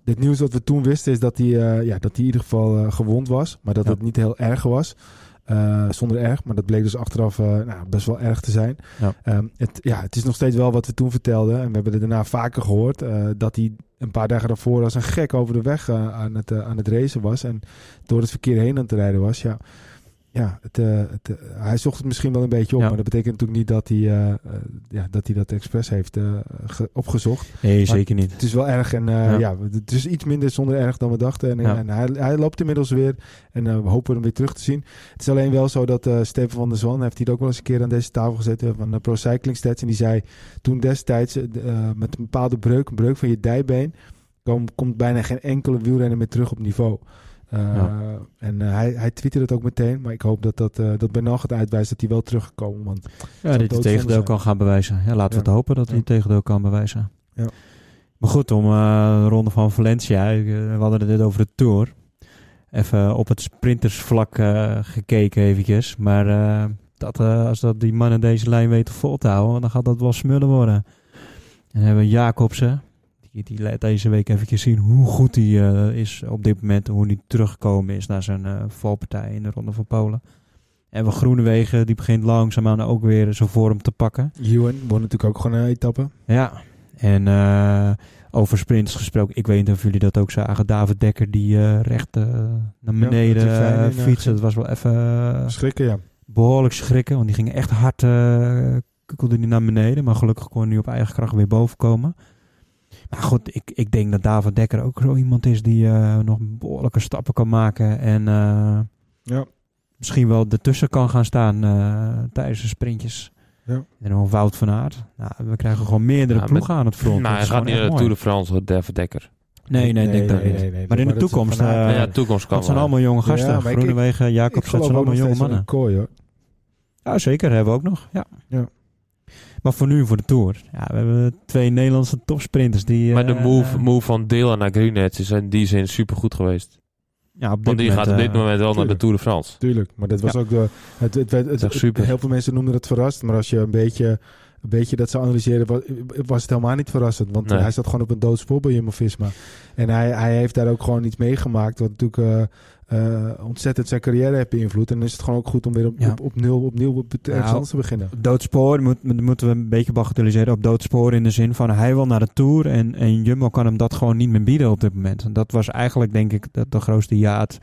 Het nieuws wat we toen wisten is dat hij, eh, ja, dat hij in ieder geval eh, gewond was. Maar dat Ja. het niet heel erg was. Eh, zonder erg. Maar dat bleek dus achteraf nou, best wel erg te zijn. Ja. Ehm, het, ja, het is nog steeds wel wat we toen vertelden. En we hebben het daarna vaker gehoord. eh, dat hij een paar dagen daarvoor als een gek over de weg aan, het, aan het racen was. En door het verkeer heen aan het rijden was. Ja, ja het, eh, het, eh, hij zocht het misschien wel een beetje op. Ja. Maar dat betekent natuurlijk niet dat hij, eh, ja, dat, hij dat expres heeft ge- opgezocht. Nee, zeker niet. Het is wel erg en eh, Ja. ja. het is iets minder zonder erg dan we dachten. En, Ja. en hij, hij loopt inmiddels weer en we hopen hem weer terug te zien. Het is alleen wel zo dat Steven van der Zwan heeft hier ook wel eens een keer aan deze tafel gezeten van de Pro Cycling Stats. En die zei toen destijds met een bepaalde breuk, een breuk van je dijbeen, kom, komt bijna geen enkele wielrenner meer terug op niveau. Eh, Ja. En eh, hij, hij twitterde het ook meteen, maar ik hoop dat, dat, eh dat Bernal gaat uitwijzen dat hij wel teruggekomen. Want Ja, dat hij tegendeel kan gaan bewijzen. Ja, laten we het hopen dat hij het tegendeel kan bewijzen. Ja. Maar goed, om de ronde van Valencia. we hadden het net over de Tour. Even op het sprintersvlak gekeken eventjes. Maar dat, als dat die mannen deze lijn weten vol te houden, dan gaat dat wel smullen worden. En dan hebben we Jacobsen. Die, die laat deze week even zien hoe goed hij eh, is op dit moment. Hoe hij teruggekomen is naar zijn eh, valpartij in de Ronde van Polen. En we Groenewegen, die begint langzaamaan ook weer zijn vorm te pakken. Ewan won natuurlijk ook gewoon een etappe. Ja, en eh, over sprints gesproken. Ik weet niet of jullie dat ook zagen. David Dekker die recht naar beneden fietsen. Dat was wel even Schrikken, ja. behoorlijk schrikken. Want die ging echt hard uh, kukkelde die naar beneden. Maar gelukkig kon hij nu op eigen kracht weer boven komen. Maar goed, ik, ik denk dat David Dekker ook zo iemand is die eh, nog behoorlijke stappen kan maken. En eh, Ja. misschien wel ertussen kan gaan staan eh, tijdens de sprintjes. Ja. En dan Wout van Aert. Nou, we krijgen gewoon meerdere Ja, ploegen aan het front. Maar Dat hij gaat niet naar de. Tour de France, hoor, David Dekker. Nee, nee, ik denk dat niet. Maar in de toekomst, ja, toekomst kan Dat zijn allemaal jonge gasten. Groenewegen, ik Jacobs, dat zijn allemaal jonge mannen. een kooi, hoor. Ja, zeker. Hebben we ook nog. Ja. Ja. Maar voor nu, voor de Tour. Ja, we hebben twee Nederlandse topsprinters die... Maar de eh, move, move van Dylan naar Greenedge is in die zin super goed geweest. Ja, op dit Want die moment, gaat op dit eh, moment wel naar de. Tour de France. Tuurlijk, maar dat was Ja. ook de... Het, het, het, het, super. Heel veel mensen noemden het verrast, maar als je een beetje, een beetje dat zou analyseren, was, was het helemaal niet verrassend. Want Nee. hij zat gewoon op een doodspoor bij Jumbo-Visma. En hij, hij heeft daar ook gewoon iets meegemaakt, wat natuurlijk eh, eh, ontzettend zijn carrière heeft beïnvloed. En dan is het gewoon ook goed om weer op, Ja. op, op nul, opnieuw op ergens Nou, anders te beginnen. Doodspoor moet, moet- moeten we een beetje bagatelliseren op doodspoor in de zin van hij wil naar de Tour en, en Jumbo kan hem dat gewoon niet meer bieden op dit moment. En dat was eigenlijk denk ik de, de grootste jaad.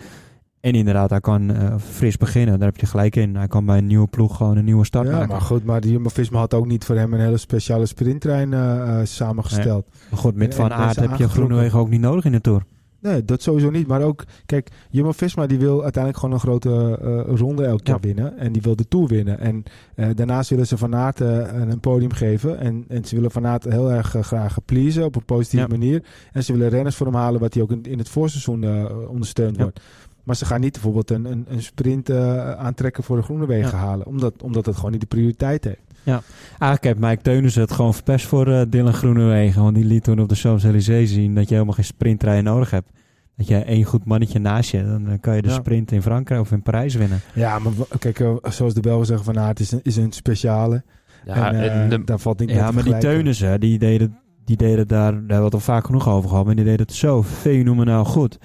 En inderdaad, hij kan eh, fris beginnen. Daar heb je gelijk in. Hij kan bij een nieuwe ploeg gewoon een nieuwe start Ja, maken. maar goed, maar die Jumbo-Visma had ook niet voor hem een hele speciale sprinttrein eh, samengesteld. Maar goed, met En- Van Aert mensen heb je. Groenewegen ook niet nodig in de Tour. Nee, dat sowieso niet. Maar ook, kijk, Jumbo-Visma die wil uiteindelijk gewoon een grote eh, ronde elk jaar Ja. winnen. En die wil de Tour winnen. En eh, daarnaast willen ze Van Aert eh, een podium geven. En, en ze willen Van Aert heel erg graag pleasen op een positieve Ja. manier. En ze willen renners voor hem halen wat hij ook in, in het voorseizoen ondersteund Ja. wordt. Maar ze gaan niet bijvoorbeeld een, een, een sprint aantrekken voor de Groenewegen Ja. halen. Omdat, omdat het gewoon niet de prioriteit heeft. Eigenlijk heeft Mike Teunissen het gewoon verpest voor eh, Dylan Groenewegen. Want die liet toen op de Champs-Élysées zien dat je helemaal geen sprinttrein nodig hebt. Dat je één goed mannetje naast je, dan eh, kan je de Ja. sprint in Frankrijk of in Parijs winnen. Ja, maar kijk, eh, zoals de Belgen zeggen, Van Aert is een, is een speciale. Ja, en, en de- daar valt niet Ja, maar die. Teunissen, die deden, die deden daar, daar hebben we het al vaak genoeg over gehad, maar die deden het zo fenomenaal goed.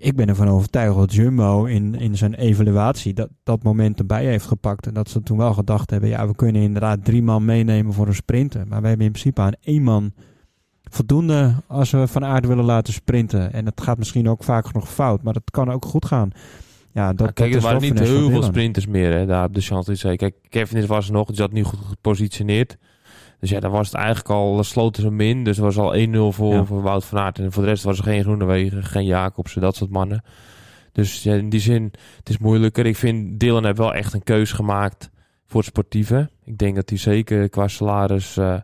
Ik ben ervan overtuigd dat Jumbo in, in zijn evaluatie dat, dat moment erbij heeft gepakt. En dat ze toen wel gedacht hebben, ja, we kunnen inderdaad drie man meenemen voor een sprinten. Maar we hebben in principe aan één man voldoende als we van aard willen laten sprinten. En het gaat misschien ook vaak nog fout, maar dat kan ook goed gaan. Ja, dat, Ja, kijk, dat er waren niet heel veel sprinters meer hè, daar op de Champs-Élysées. Kijk, Kevin was nog, die zat niet goed gepositioneerd. Dus ja, dan was het eigenlijk al, sloten ze hem in. Dus er was al 1-0 voor, Ja. voor Wout van Aert. En voor de rest was er geen Groenewegen, geen Jacobsen, dat soort mannen. Dus ja, in die zin, het is moeilijker. Ik vind, Dylan heeft wel echt een keus gemaakt voor het sportieve. Ik denk dat hij zeker qua salaris eh,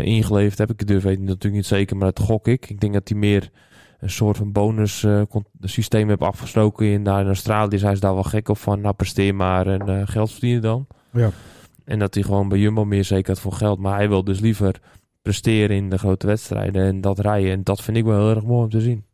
ingeleverd heb. Ik durf het natuurlijk niet zeker, maar dat gok ik. Ik denk dat hij meer een soort van bonus eh, systeem heeft afgesproken in, daar in Australië. Dus hij is daar wel gek op van, nou presteer maar en geld verdienen dan. Ja. En dat hij gewoon bij Jumbo meer zeker had voor geld. Maar hij wil dus liever presteren in de grote wedstrijden en dat rijden. En dat vind ik wel heel erg mooi om te zien.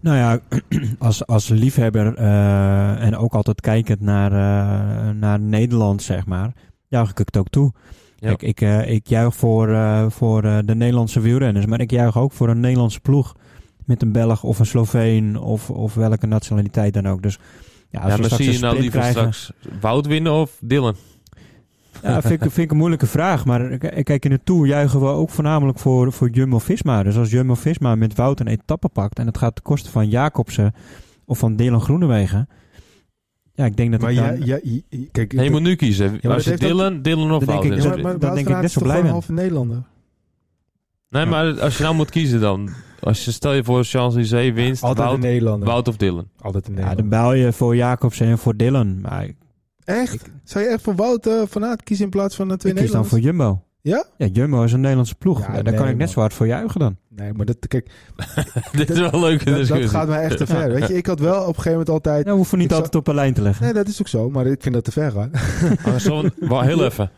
Nou ja, als, als liefhebber eh, en ook altijd kijkend naar, eh, naar Nederland, zeg maar, juich ik het ook toe. Ja. Kijk, ik, eh, ik juich voor, voor de Nederlandse wielrenners, maar ik juich ook voor een Nederlandse ploeg. Met een Belg of een Sloveen of, of welke nationaliteit dan ook. Dus ja, als Ja, we maar straks zie je nou liever krijgen- straks Wout winnen of Dylan? Ja, vind ik, vind ik een moeilijke vraag. Maar kijk, in de Tour juichen we ook voornamelijk voor, voor Jumbo-Visma. Dus als Jumbo-Visma met Wout een etappe pakt... en het gaat ten koste van Jacobsen of van Dylan Groenewegen... Ja, ik denk dat Maar ik dan... ja, ja, i- i- kijk, Nee, je moet nu kiezen. maar Als je dat heeft Dylan, Dylan of Dan denk Wout. ik ja, dan Wout denk ik net is zo toch blij halve Nederlander. Nee, maar als je nou moet kiezen dan. Als je stel je voor Champs-Élysées winst, Altijd een Wout, Nederlander. Wout of Dylan. Altijd een ja, dan bel je voor Jacobsen en voor Dylan. Maar ik, Echt? Zou je echt voor Wout eh, van Aert kiezen in plaats van de twee ik kies dan voor Jumbo. Ja? Ja, Jumbo is een Nederlandse ploeg. Ja, Ja, daar nee, kan ik net zo hard voor juichen dan. Nee, maar dat, kijk, Dit is wel een leuke dat, dat discussie. gaat mij echt te ver. Weet je, ik had wel op een gegeven moment altijd... Nou, we hoeven niet zou- altijd op een lijn te leggen. Nee, dat is ook zo, maar ik vind dat te ver gaan. Ah, zo, wel heel even.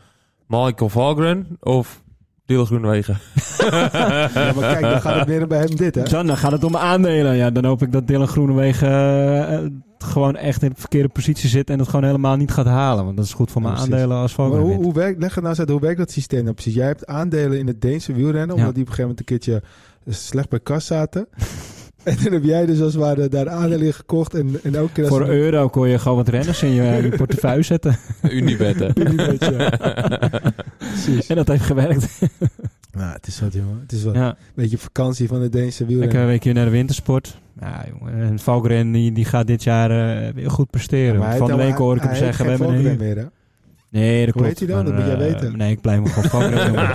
Michael Valgren of Dylan Groenewegen? Ja, maar kijk, dan gaat het meer bij hem dit, hè? Dan, dan gaat het om aandelen. Ja, dan hoop ik dat Dylan Groenewegen eh, eh, gewoon echt in de verkeerde positie zit en het gewoon helemaal niet gaat halen. Want dat is goed voor mijn aandelen als Maar Valgren hoe, hoe werkt, leg het nou eens uit, hoe werkt dat systeem nou precies? Jij hebt aandelen in het Deense wielrennen, omdat Ja. die op een gegeven moment een keertje slecht bij kas zaten. en dan heb jij dus als het ware daar aandelen in gekocht en, en elke keer Voor een euro kon je gewoon wat renners in je, in je portefeuille zetten. Unibet, hè? Unibet, ja. Precies. En dat heeft gewerkt. Nou, het is wat, jongen. Het is wat. Ja, Een beetje vakantie van de Deense wielrennen. een weekje naar de wintersport. Ja, jongen. En Valgren die, die gaat dit jaar eh, weer goed presteren. Van de week hoor ik hem zeggen. We hebben geen een meer, hè? Nee, dat Hoe klopt. heet hij dan? Dat moet jij eh, weten. Nee, ik blijf hem gewoon Valgren noemen.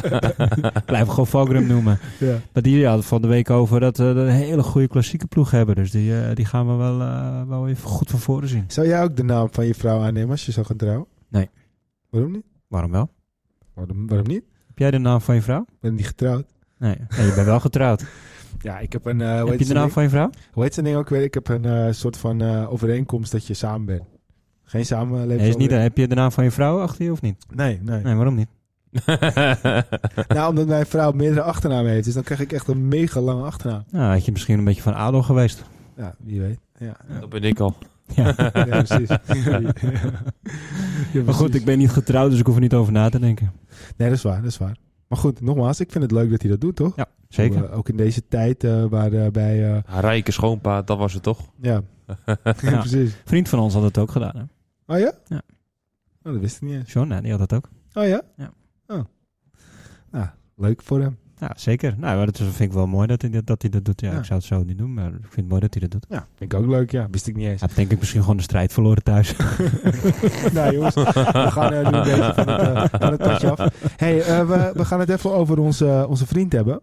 ik blijf hem gewoon Valgren noemen. Ja. Maar die had het van de week over dat we een hele goede klassieke ploeg hebben. Dus die, eh, die gaan we wel, eh, wel even goed van voren zien. Zou jij ook de naam van je vrouw aannemen als je zou gaan trouwen? Nee. Waarom niet? Waarom wel? Waarom, waarom niet? Heb jij de naam van je vrouw? Ik ben niet getrouwd. Nee, nee je bent wel getrouwd. Ja, ik heb een... eh, hoe Heb heet je de naam ding? van je vrouw? Hoe heet zijn ding ook weer? Ik heb een eh, soort van eh, overeenkomst dat je samen bent. Geen samenleving. Nee, is niet, heb je de naam van je vrouw achter je of niet? Nee, nee. Nee, waarom niet? Nou, omdat mijn vrouw meerdere achternamen heeft. Dus dan krijg ik echt een mega lange achternaam. Nou, had je misschien een beetje van ADO geweest. Ja, wie weet. Ja, Dat ben ik al. Ja. ja precies. Ja, Maar goed, ik ben niet getrouwd, dus ik hoef er niet over na te denken. Nee, dat is waar, dat is waar. Maar goed, nogmaals, ik vind het leuk dat hij dat doet, toch? Ja, zeker. Ook, eh, ook in deze tijd eh, waar eh, bij... eh, Haar rijke schoonpa, dat was het toch? ja. ja, Ja. precies. Vriend van ons had het ook gedaan. Hè? Oh ja? Ja. Oh, dat wist ik niet eens. John, nee, die had het ook. Oh ja? Ja. Oh. Nou, leuk voor hem. Ja, zeker. Nou, maar dat is- vind ik wel mooi dat hij dat, dat, hij dat doet. Ja, Ja. ik zou het zo niet doen, maar ik vind het mooi dat hij dat doet. Ja, vind ik ook leuk. Ja, wist ik niet eens. Heeft denk ik misschien gewoon de strijd verloren thuis. nou jongens, we gaan er nu een beetje van het, eh, van het padje af. hey, eh, we, we gaan het even over onze, onze vriend hebben.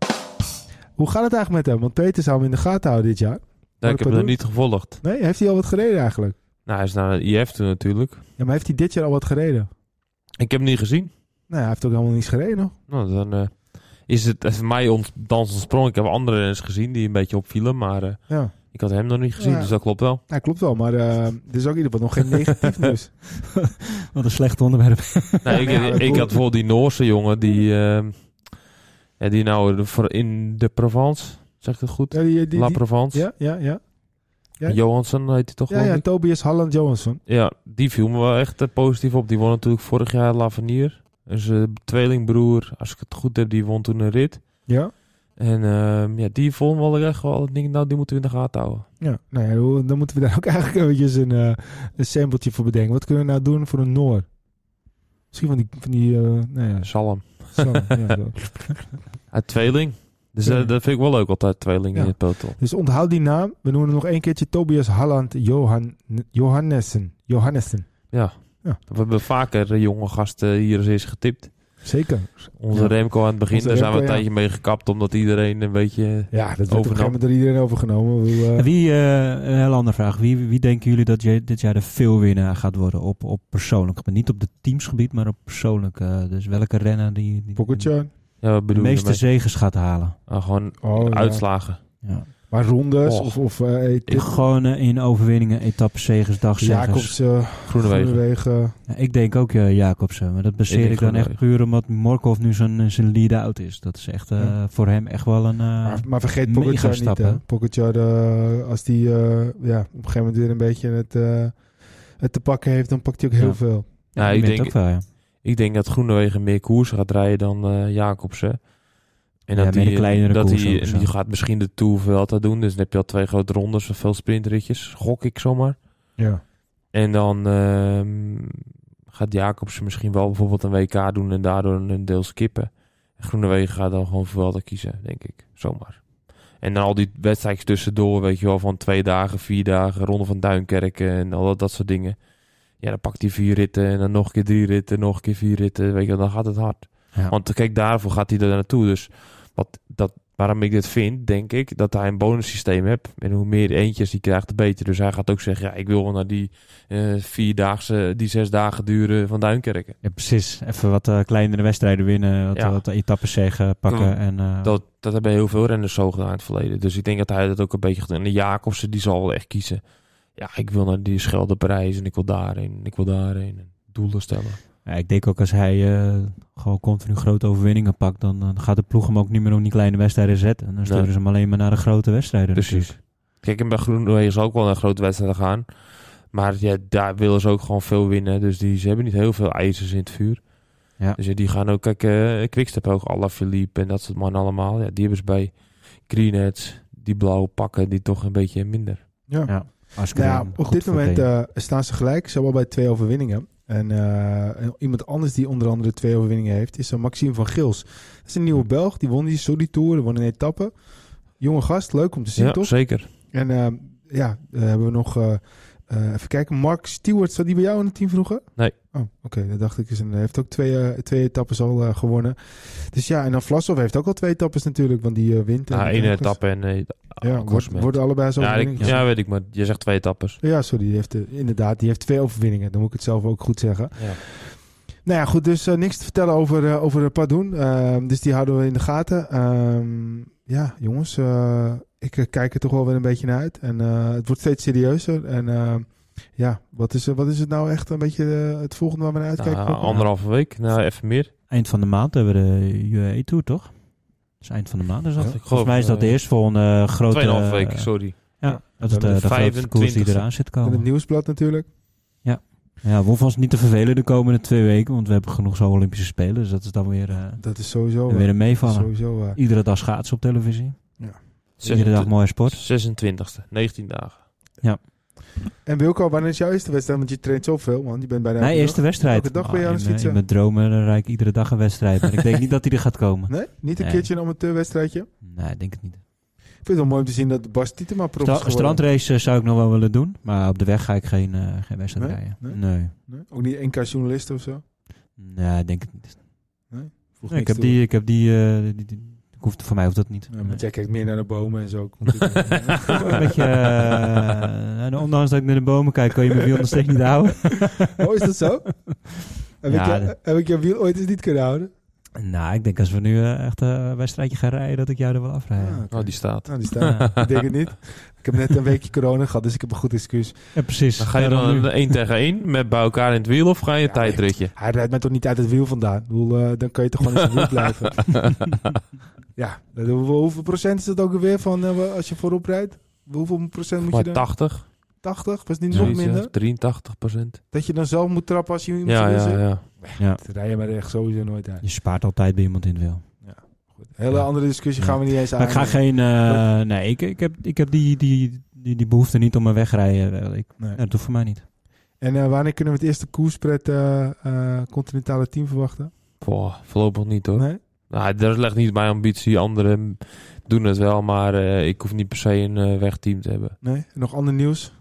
Hoe gaat het eigenlijk met hem? Want Peter zou hem in de gaten houden dit jaar. Ja, ik heb hem niet gevolgd. Nee, heeft hij al wat gereden eigenlijk? Nou, hij is naar de IF toen natuurlijk. Ja, maar heeft hij dit jaar al wat gereden? Ik heb hem niet gezien. Nee, hij heeft ook helemaal niets gereden nog. Nou, dan eh, is het eh, voor mij ons dans ontsprong. Ik heb andere renners gezien die een beetje opvielen, maar eh, Ja, ik had hem nog niet gezien, Ja. dus dat klopt wel. ja klopt wel. Maar eh er is ook in ieder geval nog geen negatief nieuws. Wat een slecht onderwerp. Nee, ik, Ja, ik had bijvoorbeeld die Noorse jongen die, eh, ja, die nou voor- in de Provence, zeg ik het goed? Ja, die, die, La die- Provence. ja, ja, ja. ja. Johansson heet hij toch Ja, ja? Tobias Halland Johansson. Ja, die viel me wel echt eh, positief op. Die won natuurlijk vorig jaar Lavanier. Zijn tweelingbroer, als ik het goed heb, die won toen een rit. Ja? En ehm, ja, die vond wel echt wel, ik denk, nou, die moeten we in de gaten houden. Ja, nou ja, dan moeten we daar ook eigenlijk eventjes een, eh een sampletje voor bedenken. Wat kunnen we nou doen voor een Noor? Misschien van die, van die eh nou ja, Salem. zo, ja. Uit tweeling. Dus Ja. eh, dat vind ik wel leuk altijd, tweeling Ja. in het peloton. Dus onthoud die naam. We noemen hem nog één keertje Tobias Halland Johan, Johannessen. Johannessen. Ja. Ja. We hebben vaker eh, jonge gasten hier eens getipt. Zeker. Onze Ja. Remco aan het begin, Onze daar zijn we een ja. tijdje mee gekapt, omdat iedereen een beetje... Ja, dat wordt op een gegeven Overnam. moment door iedereen overgenomen. We, eh, Wie, eh, een hele andere vraag. Wie, wie denken jullie dat je dit jaar de veelwinnaar gaat worden op, op persoonlijk gebied? Niet op de teamsgebied, maar op persoonlijk. eh, dus welke renner die, die Pogacar. Ja, we de meeste zegens gaat halen? Ah, gewoon Oh, ja. uitslagen. Ja. Maar rondes Och. of... of eh, Ik gewoon eh, in overwinningen, etappenzegers, dagzeggers. Jacobs, eh Groenewegen. Groenewegen. Ja, ik denk ook uh, Jacobsen, maar dat baseer Ik dan echt puur omdat Morkov nu zijn, zijn lead-out is. Dat is echt eh, Ja. voor hem echt wel een... eh, maar, maar vergeet Pogacar niet, stap, hè. hè? Pogacar, eh, als die eh, ja, op een gegeven moment weer een beetje het, eh, het te pakken heeft, dan pakt hij ook heel Ja. veel. Ja, ik denk- ook wel, ja. Ik denk dat Groenewegen meer koers gaat rijden dan eh Jacobsen. En dat die, kleinere dat die, en gaat misschien de Tour Vuelta doen. Dus dan heb je al twee grote rondes en veel sprintritjes. Gok ik zomaar. Ja. En dan ehm, gaat Jacobsen misschien wel bijvoorbeeld een WK doen en daardoor een deel skippen. En Groenewegen gaat dan gewoon Vuelta kiezen, denk ik. Zomaar. En dan al die wedstrijdjes tussendoor, weet je wel, van twee dagen, vier dagen, Ronde van Duinkerken en al dat, dat soort dingen. Ja, dan pakt hij vier ritten en dan nog een keer drie ritten, nog een keer vier ritten. Weet je wel, dan gaat het hard. Ja. Want kijk, daarvoor gaat hij er naartoe. Dus wat, dat, waarom ik dit vind, denk ik, dat hij een bonussysteem heeft. En hoe meer eentjes die krijgt, te beter. Dus hij gaat ook zeggen, ja, ik wil wel naar die eh vierdaagse, die zes dagen duren van Duinkerken. Ja, precies. Even wat eh, kleinere wedstrijden winnen, wat, Ja. wat etappenzegen pakken. Ja. En, eh, Dat, dat hebben heel veel renners zo gedaan in het verleden. Dus ik denk dat hij dat ook een beetje. En de Jacobsen, die zal wel echt kiezen. Ja, ik wil naar die Schelde Parijs en ik wil daarheen en ik wil daarheen. En doelen stellen. Ja, ik denk ook als hij eh, gewoon continu grote overwinningen pakt, dan, dan gaat de ploeg hem ook niet meer op die kleine wedstrijden zetten. En dan sturen Nee. ze hem alleen maar naar de grote wedstrijden. Precies. natuurlijk. Kijk, en bij Groenewegen zal ook wel naar grote wedstrijden gaan. Maar ja, daar willen ze ook gewoon veel winnen. Dus die, ze hebben niet heel veel ijzers in het vuur. Ja. Dus ja, die gaan ook, kijk, eh Quickstep ook, Alaphilippe en dat soort mannen allemaal. Ja, die hebben ze bij Greenheads, die blauwe pakken, die toch een beetje minder. Ja. Ja. Nou op dit moment eh, staan ze gelijk. Ze hebben al bij twee overwinningen. En eh, en iemand anders die onder andere twee overwinningen heeft, is uh, Maxime van Gils. Dat is een nieuwe Belg. Die won die Sorry Tour, die won een etappe. Jonge gast, leuk om te zien, ja, toch? zeker. En eh, ja, eh, hebben we nog... eh, even kijken, Mark Stewart, zat die bij jou in het team vroeger? Nee. Oh, oké. Dat dacht ik. Hij heeft ook twee, eh, twee etappes al eh, gewonnen. Dus ja, en dan Vlasov heeft ook al twee etappes natuurlijk, want die wint. Ja, en één etappe en Ja, wordt, klassement. worden allebei zo ja, ik- ja, weet ik, maar je zegt twee etappes. Ja, sorry. Die heeft, inderdaad, die heeft twee overwinningen. Dan moet ik het zelf ook goed zeggen. Ja. Nou ja, goed. Dus niks te vertellen over, over Padoen. Ehm, dus die houden we in de gaten. Ehm, ja, jongens. Ik eh, kijk er toch wel weer een beetje naar uit. En eh, het wordt steeds serieuzer. En eh, ja, wat is, wat is het nou echt een beetje het volgende waar we naar uitkijken? Nou, anderhalve week, nou even meer. Eind van de maand hebben we de UAE Tour, toch? Dat is eind van de maand. Is dat? Ja, ik Volgens geloof, mij is dat de eh, eerstvolgende grote... Tweeënhalve week, sorry. Ja, dat is de, de de grootste koers die 25e. eraan zit te En het komen. nieuwsblad natuurlijk. Ja, we hoeven ons niet te vervelen de komende twee weken, want we hebben genoeg zo Olympische Spelen. Dus dat is dan weer, eh, Dat is sowieso weer een meevallen. Sowieso waar. Iedere dag schaatsen op televisie. Iedere dag mooie sport. 26e, 19 dagen. En Wilco, wanneer is jouw eerste wedstrijd? Want je traint zoveel, man. Je bent bij de Mijn eerste dag. wedstrijd. Elke dag ben je aan het mijn- fietsen. in mijn dromen dan rijd ik iedere dag een wedstrijd. Maar ik denk niet dat hij er gaat komen. Nee? Niet een Nee. keertje een amateurwedstrijdje? Nee, ik denk het niet. Ik vind het wel mooi om te zien dat Bas Tietema prof is Stra geworden. strandrace eh, zou ik nog wel willen doen. Maar op de weg ga ik geen, eh, geen wedstrijd Nee? rijden. Nee? Nee. Nee? Ook niet NK journalist of zo? Nee, ik denk het niet. Nee, ik, heb die, ik heb die, eh, die, die- die- hoeft, voor mij hoeft dat niet. Ja, maar jij kijkt meer naar de bomen en zo. Komt een beetje, eh, en ondanks dat ik naar de bomen kijk, kan je mijn wiel nog steeds niet houden. oh, is dat zo? Heb, Ja, ik, jou- dat- heb ik jouw wiel ooit eens niet kunnen houden? Nou, ik denk als we nu eh, echt een wedstrijdje gaan rijden, dat ik jou er wel afrijd. Ah. Oh, die staat. Nou, die staat. ik denk het niet. Ik heb net een weekje corona gehad, dus ik heb een goed excuus. Ja, precies. Dan ga je dan een 1 tegen 1 met bij elkaar in het wiel of ga je een Ja, tijdritje? Hij rijdt mij toch niet uit het wiel vandaan? Ik bedoel, eh, dan kan je toch gewoon in zijn wiel blijven. ja, hoeveel, procent is dat ook alweer van eh, als je voorop rijdt? Hoeveel procent moet je dan? 80, 80? Was het niet nog ja. minder? 83 procent. Dat je dan zelf moet trappen als je iemand Ja, ja, ja. Ja, Dat rij je maar echt sowieso nooit uit. je spaart altijd bij iemand in het wiel. Goed. Hele Ja. andere discussie Ja. gaan we niet eens aan. Maar ik ga geen... eh, nee, ik, ik heb, ik heb die, die, die, die behoefte niet om een wegrijden. eh, Ik, Nee. ja, dat hoeft voor mij niet. En eh, wanneer kunnen we het eerste koerspret eh eh, continentale team verwachten? Boah, voorlopig niet hoor. Nee? Nou, dat ligt niet mijn ambitie. Anderen doen het wel, maar eh, ik hoef niet per se een wegteam te hebben. Nee? Nog ander nieuws?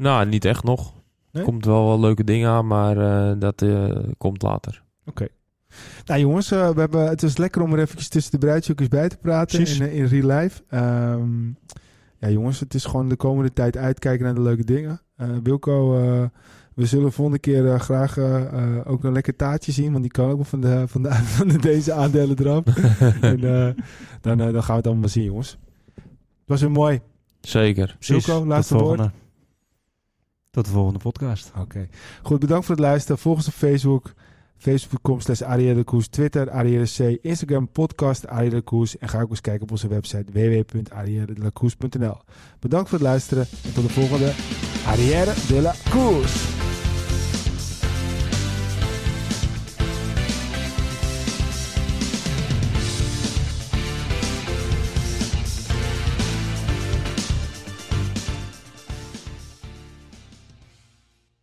Nou, niet echt nog. Nee? Komt wel wel leuke dingen aan, maar eh, dat eh, komt later. Nou jongens, eh, we hebben, het was lekker om er eventjes tussen de bruidsjoekjes bij te praten in, in real life. Ehm, ja jongens, het is gewoon de komende tijd uitkijken naar de leuke dingen. Eh Wilco, eh, we zullen volgende keer graag ook een lekker taartje zien, want die kan ook van, de, van, de, van de, deze aandelen eraf. en, eh, dan, dan gaan we het allemaal zien jongens. was weer mooi. Zeker. Wilco, laatste woord. Tot de volgende podcast. Oké. Goed, bedankt voor het luisteren. Volg ons op Facebook. Facebook.com slash de Koers. Twitter Arielle C. Instagram podcast Arielle Koers. En ga ook eens kijken op onze website www.arielledelakoers.nl Bedankt voor het luisteren. En tot de volgende Arielle de la Koers.